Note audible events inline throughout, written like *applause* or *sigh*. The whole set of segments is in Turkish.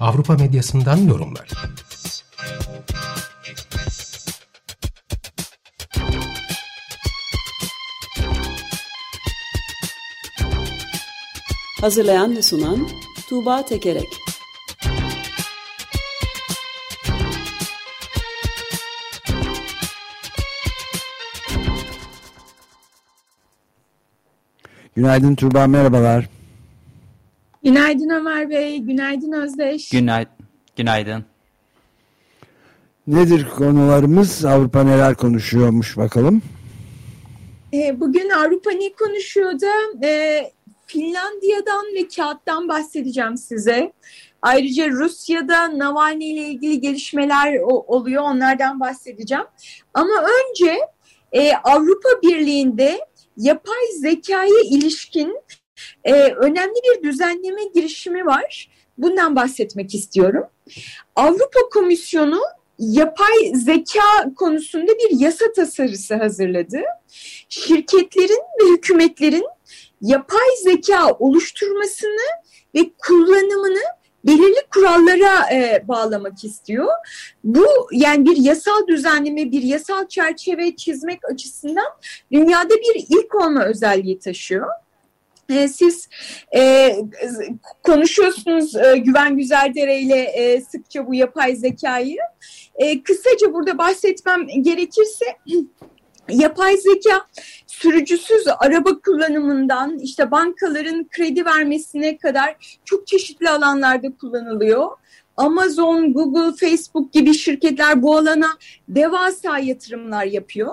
Avrupa medyasından yorumlar. Hazırlayan ve sunan Tuğba Tekerek Günaydın Tuğba, merhabalar. Günaydın Ömer Bey, günaydın Özdeş. Günaydın. Günaydın. Nedir konularımız? Avrupa neler konuşuyormuş bakalım. E, bugün Avrupa ne konuşuyor da e, Finlandiya'dan ve kağıttan bahsedeceğim size. Ayrıca Rusya'da Navalny ile ilgili gelişmeler oluyor, onlardan bahsedeceğim. Ama önce e, Avrupa Birliği'nde yapay zekaya ilişkin e, önemli bir düzenleme girişimi var. Bundan bahsetmek istiyorum. Avrupa Komisyonu yapay zeka konusunda bir yasa tasarısı hazırladı. Şirketlerin ve hükümetlerin yapay zeka oluşturmasını ve kullanımını belirli kurallara e, bağlamak istiyor. Bu yani bir yasal düzenleme, bir yasal çerçeve çizmek açısından dünyada bir ilk olma özelliği taşıyor. E, siz e, konuşuyorsunuz e, Güven Güzeldere ile e, sıkça bu yapay zekayı. E, kısaca burada bahsetmem gerekirse *clears throat* yapay zeka sürücüsüz araba kullanımından işte bankaların kredi vermesine kadar çok çeşitli alanlarda kullanılıyor. Amazon, Google, Facebook gibi şirketler bu alana devasa yatırımlar yapıyor.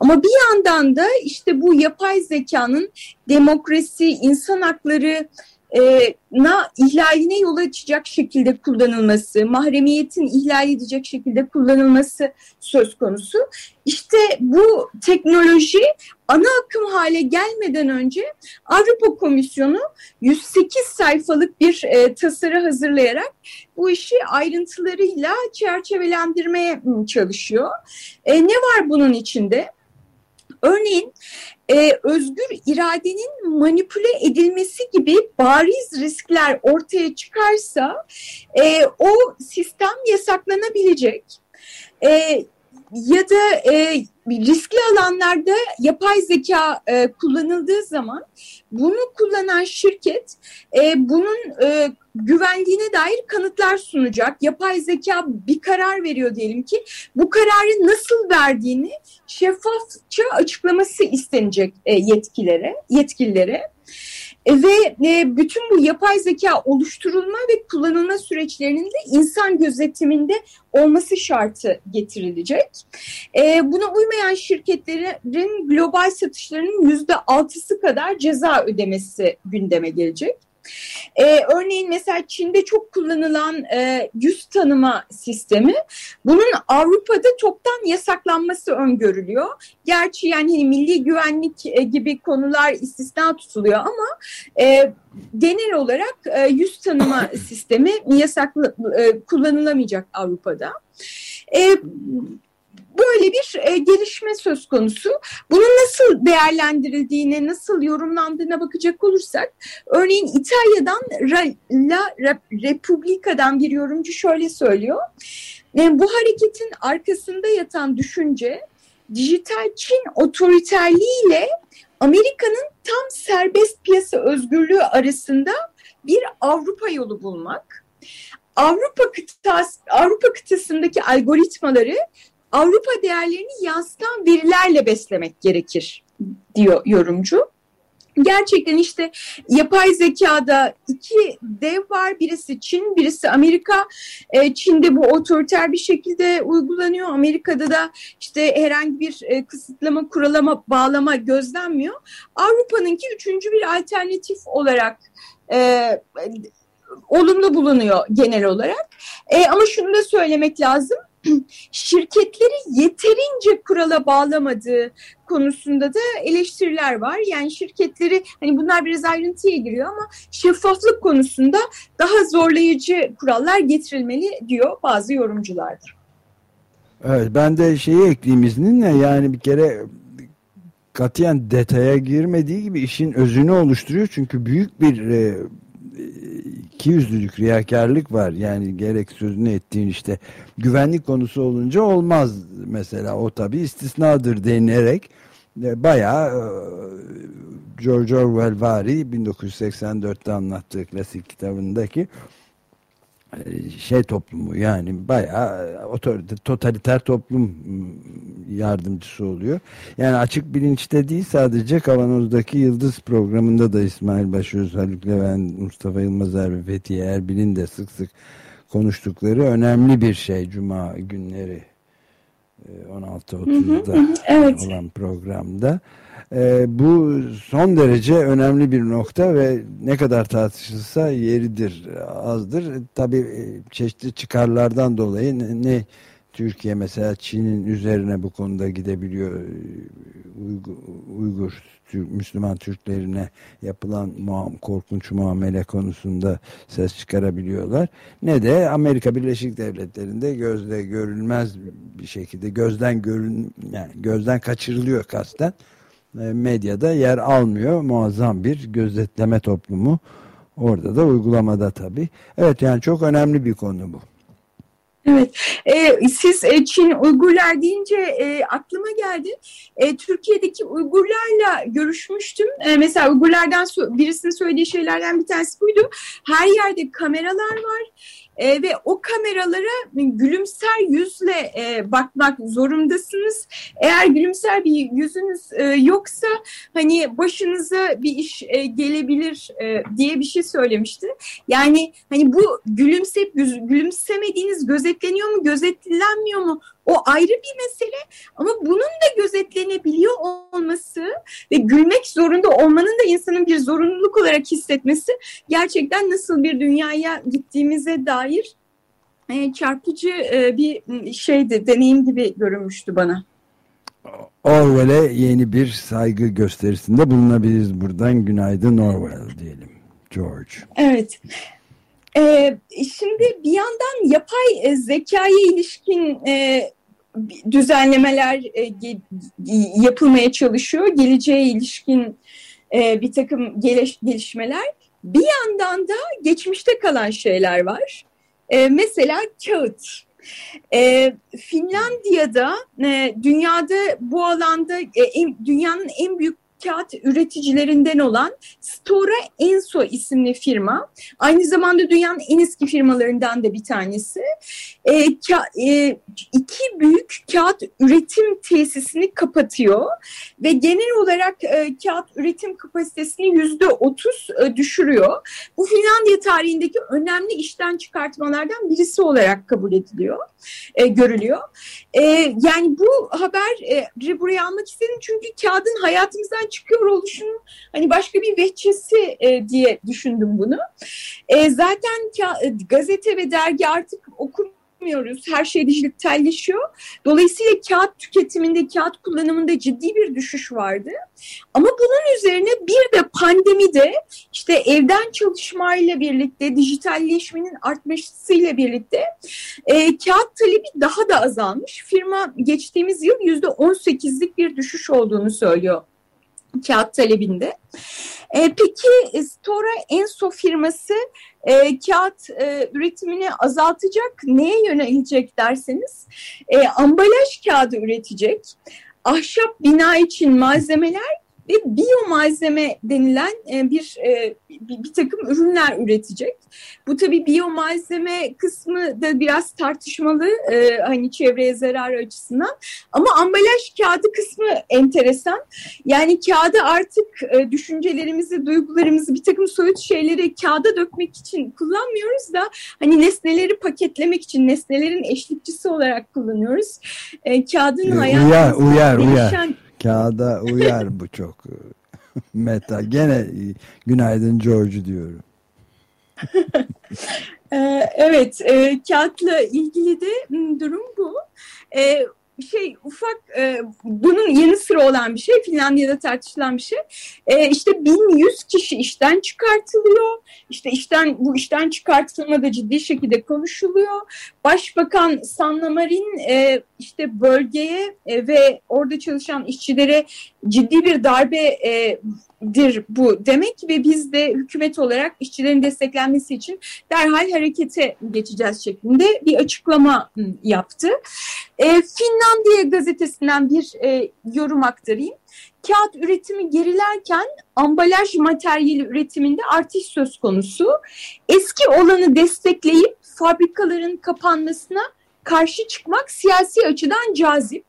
Ama bir yandan da işte bu yapay zekanın demokrasi, insan hakları, e, na ihlaline yol açacak şekilde kullanılması, mahremiyetin ihlal edecek şekilde kullanılması söz konusu. İşte bu teknoloji ana akım hale gelmeden önce Avrupa Komisyonu 108 sayfalık bir e, tasarı hazırlayarak bu işi ayrıntılarıyla çerçevelendirmeye çalışıyor. E, ne var bunun içinde? Örneğin e, özgür iradenin manipüle edilmesi gibi bariz riskler ortaya çıkarsa e, o sistem yasaklanabilecek. E, ya da e, riskli alanlarda yapay zeka e, kullanıldığı zaman bunu kullanan şirket e, bunun e, güvenliğine dair kanıtlar sunacak. Yapay zeka bir karar veriyor diyelim ki bu kararı nasıl verdiğini şeffafça açıklaması istenecek e, yetkililere, yetkililere. E, ve e, bütün bu yapay zeka oluşturulma ve kullanılma süreçlerinin de insan gözetiminde olması şartı getirilecek. E, buna uymayan şirketlerin global satışlarının yüzde altısı kadar ceza ödemesi gündeme gelecek. Ee, örneğin mesela Çin'de çok kullanılan e, yüz tanıma sistemi bunun Avrupa'da toptan yasaklanması öngörülüyor. Gerçi yani hani milli güvenlik e, gibi konular istisna tutuluyor ama e, genel olarak e, yüz tanıma *coughs* sistemi yasaklı e, kullanılamayacak Avrupa'da. E, böyle bir e, gelişme söz konusu. Bunun nasıl değerlendirildiğine, nasıl yorumlandığına bakacak olursak, örneğin İtalya'dan La Repubblica'dan bir yorumcu şöyle söylüyor. E, bu hareketin arkasında yatan düşünce, dijital Çin otoriterliğiyle Amerika'nın tam serbest piyasa özgürlüğü arasında bir Avrupa yolu bulmak. Avrupa kıtası, Avrupa kıtasındaki algoritmaları Avrupa değerlerini yansıtan verilerle beslemek gerekir diyor yorumcu. gerçekten işte yapay zekada iki dev var. Birisi Çin, birisi Amerika. E, Çin'de bu otoriter bir şekilde uygulanıyor. Amerika'da da işte herhangi bir e, kısıtlama, kuralama, bağlama gözlenmiyor. Avrupa'nınki üçüncü bir alternatif olarak e, olumlu bulunuyor genel olarak. E, ama şunu da söylemek lazım şirketleri yeterince kurala bağlamadığı konusunda da eleştiriler var. Yani şirketleri hani bunlar biraz ayrıntıya giriyor ama şeffaflık konusunda daha zorlayıcı kurallar getirilmeli diyor bazı yorumcular. Evet ben de şeyi ekleyeyim izninle yani bir kere katiyen detaya girmediği gibi işin özünü oluşturuyor. Çünkü büyük bir e, iki yüzlülük, riyakarlık var. Yani gerek sözünü ettiğin işte güvenlik konusu olunca olmaz mesela o tabi istisnadır denilerek e, bayağı e, George Orwell vari 1984'te anlattığı klasik kitabındaki şey toplumu yani bayağı otorite, totaliter toplum yardımcısı oluyor. Yani açık bilinçte değil sadece Kavanoz'daki Yıldız programında da İsmail Başöz, Haluk Levent, Mustafa Yılmazer ve Fethiye Erbil'in de sık sık konuştukları önemli bir şey Cuma günleri 16.30'da evet. olan programda. E, bu son derece önemli bir nokta ve ne kadar tartışılsa yeridir, azdır. Tabii e, çeşitli çıkarlardan dolayı ne, ne Türkiye mesela Çin'in üzerine bu konuda gidebiliyor. Uygur, Uygur Müslüman Türklerine yapılan muam, korkunç muamele konusunda ses çıkarabiliyorlar. Ne de Amerika Birleşik Devletleri'nde gözle görülmez bir şekilde gözden görün yani gözden kaçırılıyor kasten. E, medyada yer almıyor. Muazzam bir gözetleme toplumu. Orada da uygulamada tabii. Evet yani çok önemli bir konu bu. Evet, e, siz e, Çin Uygurlar deyince e, aklıma geldi. E, Türkiye'deki Uygurlarla görüşmüştüm. E, mesela Uygurlardan birisinin söylediği şeylerden bir tanesi buydu. Her yerde kameralar var e, ve o kameralara gülümser yüzle e, bakmak zorundasınız. Eğer gülümser bir yüzünüz e, yoksa hani başınıza bir iş e, gelebilir e, diye bir şey söylemişti. Yani hani bu gülümsep gülümsemediğiniz gözetleniyor mu, gözetlenmiyor mu? O ayrı bir mesele ama bunun da gözetlenebiliyor olması ve gülmek zorunda olmanın da insanın bir zorunluluk olarak hissetmesi gerçekten nasıl bir dünyaya gittiğimize dair e, çarpıcı e, bir şeydi, deneyim gibi görünmüştü bana. Orwell'e yeni bir saygı gösterisinde bulunabiliriz buradan. Günaydın Orwell diyelim. George. Evet. Ee, şimdi bir yandan yapay e, zekaya ilişkin e, düzenlemeler e, yapılmaya çalışıyor. Geleceğe ilişkin e, bir takım geliş, gelişmeler. Bir yandan da geçmişte kalan şeyler var. E, mesela kağıt. E, Finlandiya'da e, dünyada bu alanda e, en, dünyanın en büyük kağıt üreticilerinden olan Stora Enso isimli firma. Aynı zamanda dünyanın en eski firmalarından da bir tanesi. E, ka, e, iki büyük kağıt üretim tesisini kapatıyor ve genel olarak e, kağıt üretim kapasitesini yüzde otuz e, düşürüyor. Bu Finlandiya tarihindeki önemli işten çıkartmalardan birisi olarak kabul ediliyor, e, görülüyor. E, yani bu haber e, buraya almak istedim çünkü kağıdın hayatımızdan çıkıyor oluşunun hani başka bir vehçesi e, diye düşündüm bunu. E, zaten ka- gazete ve dergi artık okum yapmıyoruz. Her şey dijitalleşiyor. Dolayısıyla kağıt tüketiminde, kağıt kullanımında ciddi bir düşüş vardı. Ama bunun üzerine bir de pandemide işte evden çalışmayla birlikte, dijitalleşmenin artmasıyla birlikte e, kağıt talebi daha da azalmış. Firma geçtiğimiz yıl yüzde 18'lik bir düşüş olduğunu söylüyor kağıt talebinde. E, peki Stora Enso firması e, kağıt e, üretimini azaltacak, neye yönelecek derseniz e, ambalaj kağıdı üretecek, ahşap bina için malzemeler ve biyomalzeme denilen e, bir, e, bir bir takım ürünler üretecek. Bu tabii biyomalzeme kısmı da biraz tartışmalı e, hani çevreye zarar açısından ama ambalaj kağıdı kısmı enteresan. Yani kağıdı artık e, düşüncelerimizi, duygularımızı bir takım soyut şeyleri kağıda dökmek için kullanmıyoruz da hani nesneleri paketlemek için nesnelerin eşlikçisi olarak kullanıyoruz. E, kağıdın Uyar, uyar, uyar. değişen Kağıda uyar bu çok. *laughs* Meta. Gene günaydın George diyorum. *laughs* Ee, evet, e, kağıtla ilgili de durum bu. E, şey ufak e, bunun yanı sıra olan bir şey Finlandiya'da tartışılan bir şey. E, işte 1100 kişi işten çıkartılıyor. İşte işten bu işten çıkartılma da ciddi şekilde konuşuluyor. Başbakan Sanna Marin e, işte bölgeye e, ve orada çalışan işçilere ciddi bir darbe e, dir bu demek ve biz de hükümet olarak işçilerin desteklenmesi için derhal harekete geçeceğiz şeklinde bir açıklama yaptı. E, Finlandiya gazetesinden bir e, yorum aktarayım. Kağıt üretimi gerilerken ambalaj materyali üretiminde artış söz konusu. Eski olanı destekleyip fabrikaların kapanmasına karşı çıkmak siyasi açıdan cazip.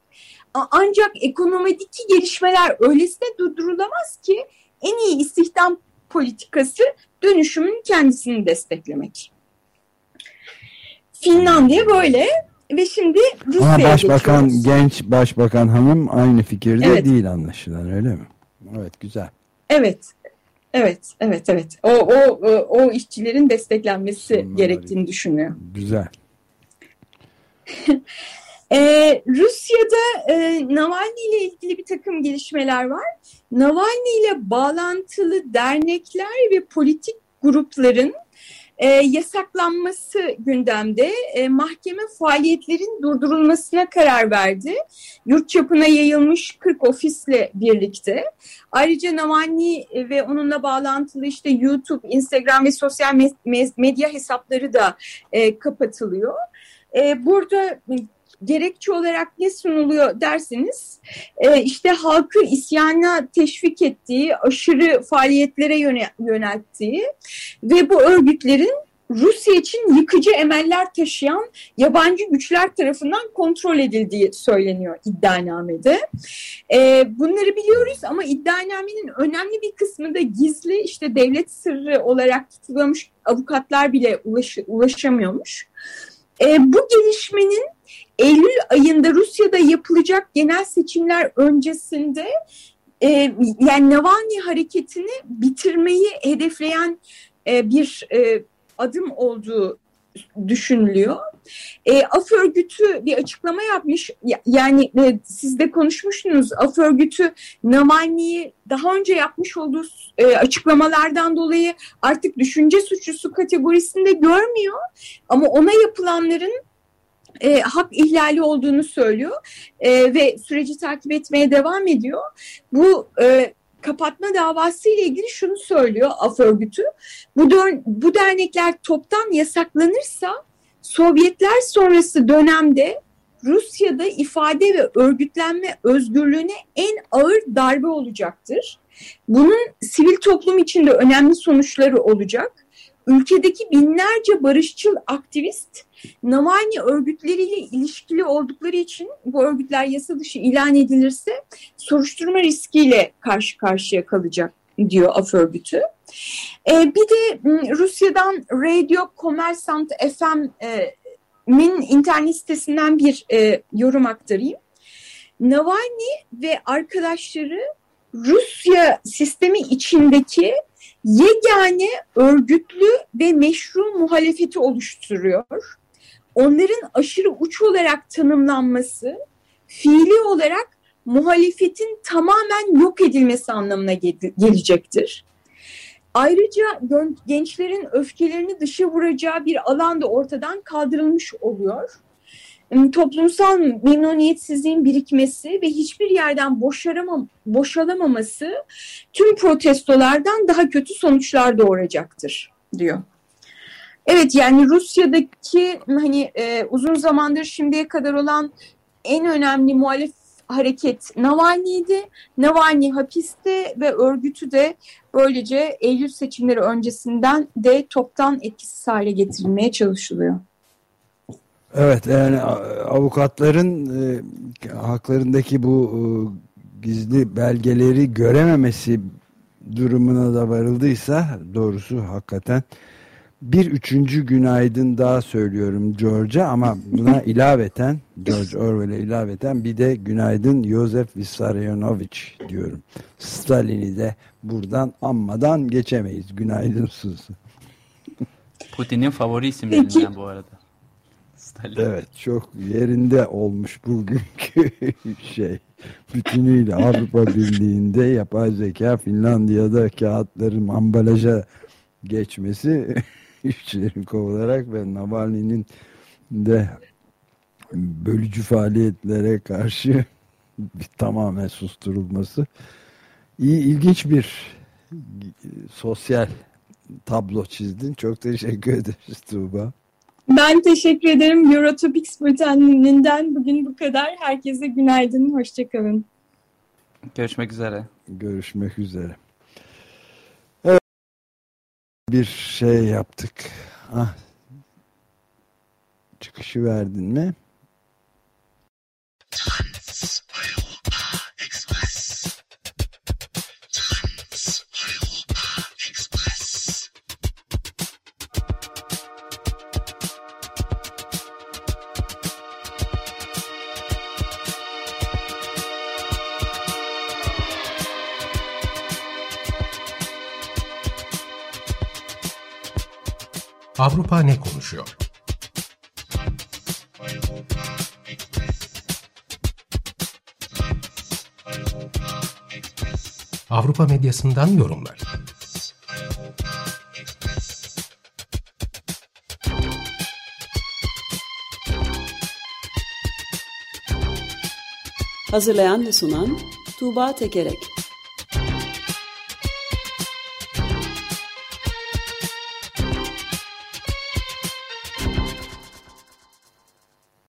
Ancak ekonomideki gelişmeler öylesine durdurulamaz ki en iyi istihdam politikası dönüşümün kendisini desteklemek. Finlandiya böyle ve şimdi Rusya'ya başbakan, geçiyoruz. genç başbakan hanım aynı fikirde Evet. değil anlaşılan öyle mi? Evet güzel. Evet. Evet, evet, evet. O, o, o, işçilerin desteklenmesi Sonuna gerektiğini düşünüyor. Güzel. *laughs* Ee, Rusya'da e, Navalny ile ilgili bir takım gelişmeler var. Navalny ile bağlantılı dernekler ve politik grupların e, yasaklanması gündemde. E, mahkeme faaliyetlerin durdurulmasına karar verdi. Yurt çapına yayılmış 40 ofisle birlikte. Ayrıca Navalny ve onunla bağlantılı işte YouTube, Instagram ve sosyal me- me- medya hesapları da e, kapatılıyor. E, burada gerekçe olarak ne sunuluyor derseniz e, işte halkı isyana teşvik ettiği, aşırı faaliyetlere yöne- yönelttiği ve bu örgütlerin Rusya için yıkıcı emeller taşıyan yabancı güçler tarafından kontrol edildiği söyleniyor iddianamede. E, bunları biliyoruz ama iddianamenin önemli bir kısmı da gizli işte devlet sırrı olarak tutulamış avukatlar bile ulaş- ulaşamıyormuş. E, bu gelişmenin Eylül ayında Rusya'da yapılacak genel seçimler öncesinde e, yani Navalny hareketini bitirmeyi hedefleyen e, bir e, adım olduğu düşünülüyor. E, Af örgütü bir açıklama yapmış. Ya- Yani e, siz de konuşmuştunuz. Af örgütü Navalny'yi daha önce yapmış olduğu e, açıklamalardan dolayı artık düşünce suçlusu kategorisinde görmüyor. Ama ona yapılanların e, hak ihlali olduğunu söylüyor E, ve süreci takip etmeye devam ediyor. Bu e, kapatma davası ile ilgili şunu söylüyor Af örgütü. Bu, bu dernekler toptan yasaklanırsa Sovyetler sonrası dönemde Rusya'da ifade ve örgütlenme özgürlüğüne en ağır darbe olacaktır. Bunun sivil toplum için de önemli sonuçları olacak. Ülkedeki binlerce barışçıl aktivist Navalny örgütleriyle ilişkili oldukları için bu örgütler yasa dışı ilan edilirse soruşturma riskiyle karşı karşıya kalacak diyor Af örgütü. Ee, bir de Rusya'dan Radio Kommersant FM'in internet sitesinden bir e, yorum aktarayım. Navalny ve arkadaşları Rusya sistemi içindeki yegane örgütlü ve meşru muhalefeti oluşturuyor. Onların aşırı uç olarak tanımlanması fiili olarak muhalefetin tamamen yok edilmesi anlamına gel- gelecektir. Ayrıca gençlerin öfkelerini dışa vuracağı bir alan da ortadan kaldırılmış oluyor. Toplumsal memnuniyetsizliğin birikmesi ve hiçbir yerden boşaramam boşalamaması tüm protestolardan daha kötü sonuçlar doğuracaktır diyor. Evet yani Rusya'daki hani e, uzun zamandır şimdiye kadar olan en önemli muhalif hareket Navalny'ydi. Navalny hapiste ve örgütü de böylece Eylül seçimleri öncesinden de toptan etkisiz hale getirilmeye çalışılıyor. Evet yani avukatların e, haklarındaki bu e, gizli belgeleri görememesi durumuna da varıldıysa doğrusu hakikaten bir üçüncü günaydın daha söylüyorum George'a ama buna *laughs* ilaveten George Orwell'e ilaveten bir de günaydın Yosef Vissarionovich diyorum. Stalin'i de buradan anmadan geçemeyiz. Günaydın Susu. Putin'in favori isimlerinden bu arada. Stalin. Evet çok yerinde olmuş bugünkü *laughs* şey. Bütünüyle Avrupa Birliği'nde yapay zeka Finlandiya'da kağıtların ambalaja geçmesi *laughs* işçilerin kovularak ve Navalny'nin de bölücü faaliyetlere karşı bir tamamen susturulması iyi ilginç bir sosyal tablo çizdin. Çok teşekkür ederiz Tuğba. Ben teşekkür ederim. Eurotopics bülteninden bugün bu kadar. Herkese günaydın, hoşçakalın. Görüşmek üzere. Görüşmek üzere. Evet. Bir şey yaptık. Ah. Çıkışı verdin mi? Ne konuşuyor? Avrupa medyasından yorumlar. Hazırlayan ve sunan Tuğba Tekerek